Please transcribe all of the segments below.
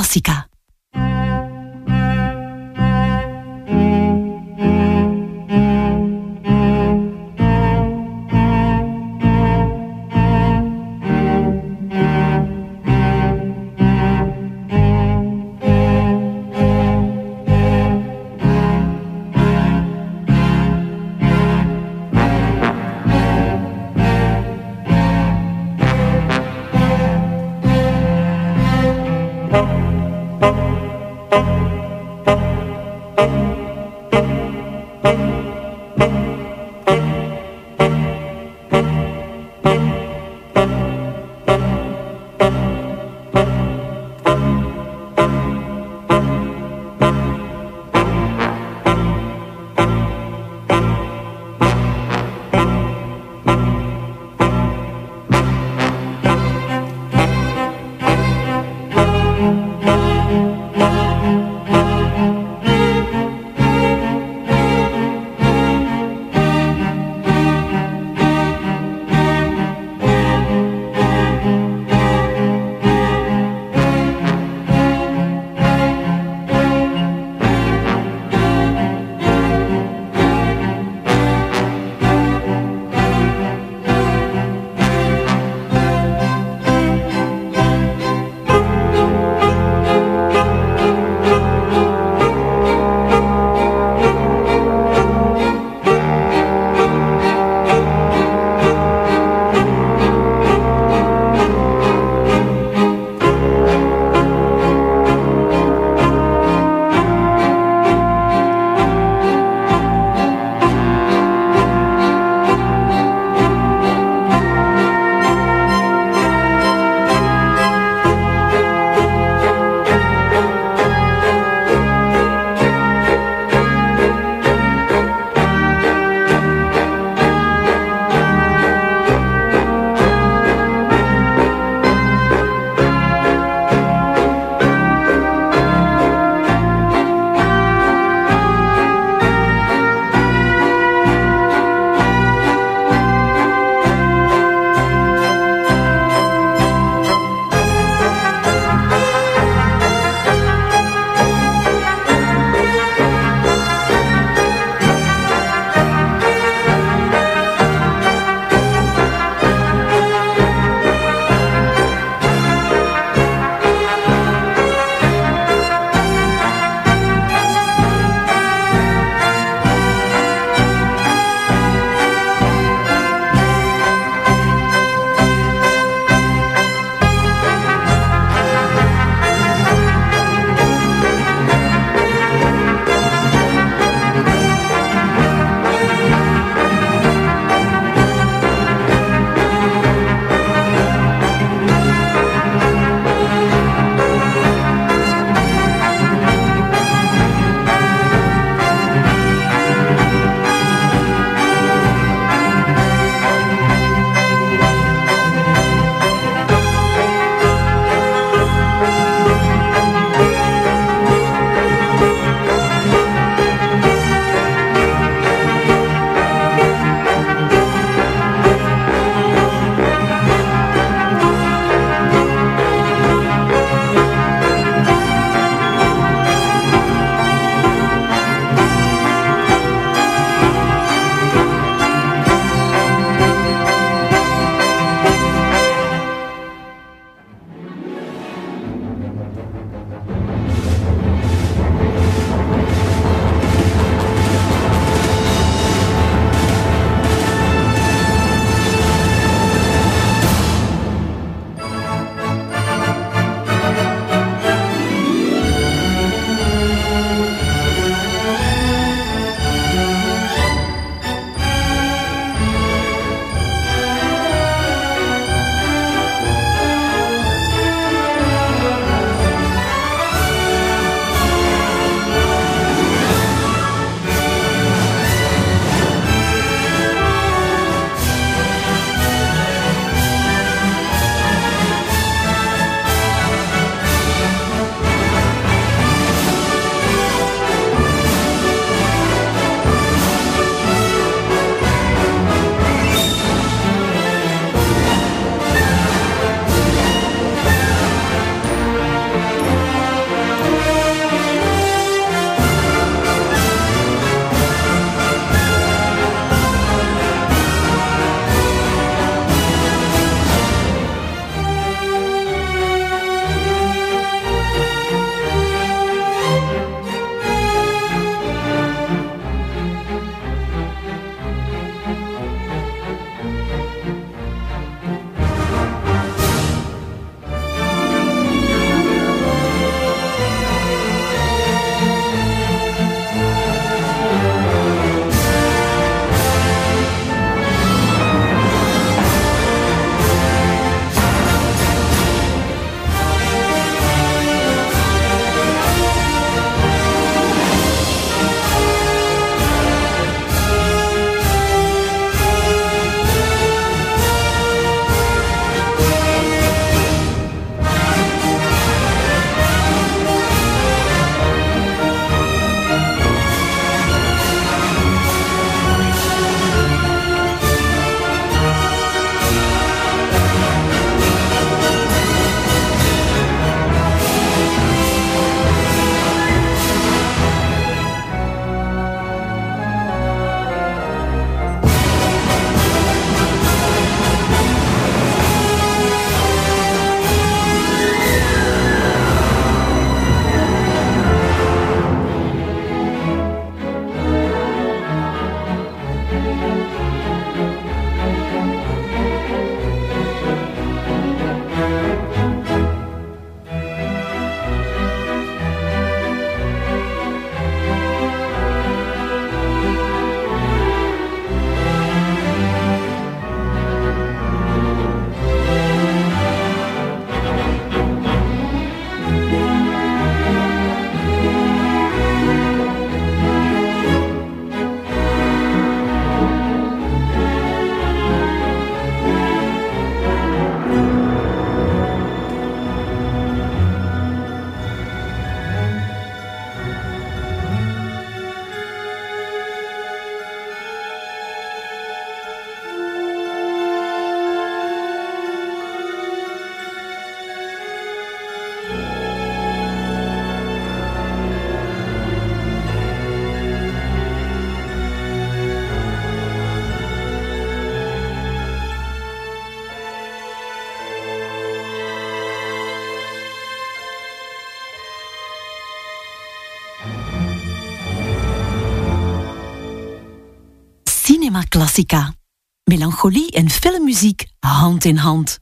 Cinema Classica. Melancholie en filmmuziek hand in hand.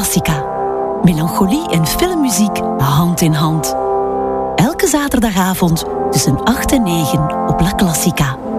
Classica. Melancholie en filmmuziek hand in hand. Elke zaterdagavond tussen 8 en 9 op La Classica.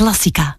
Classica.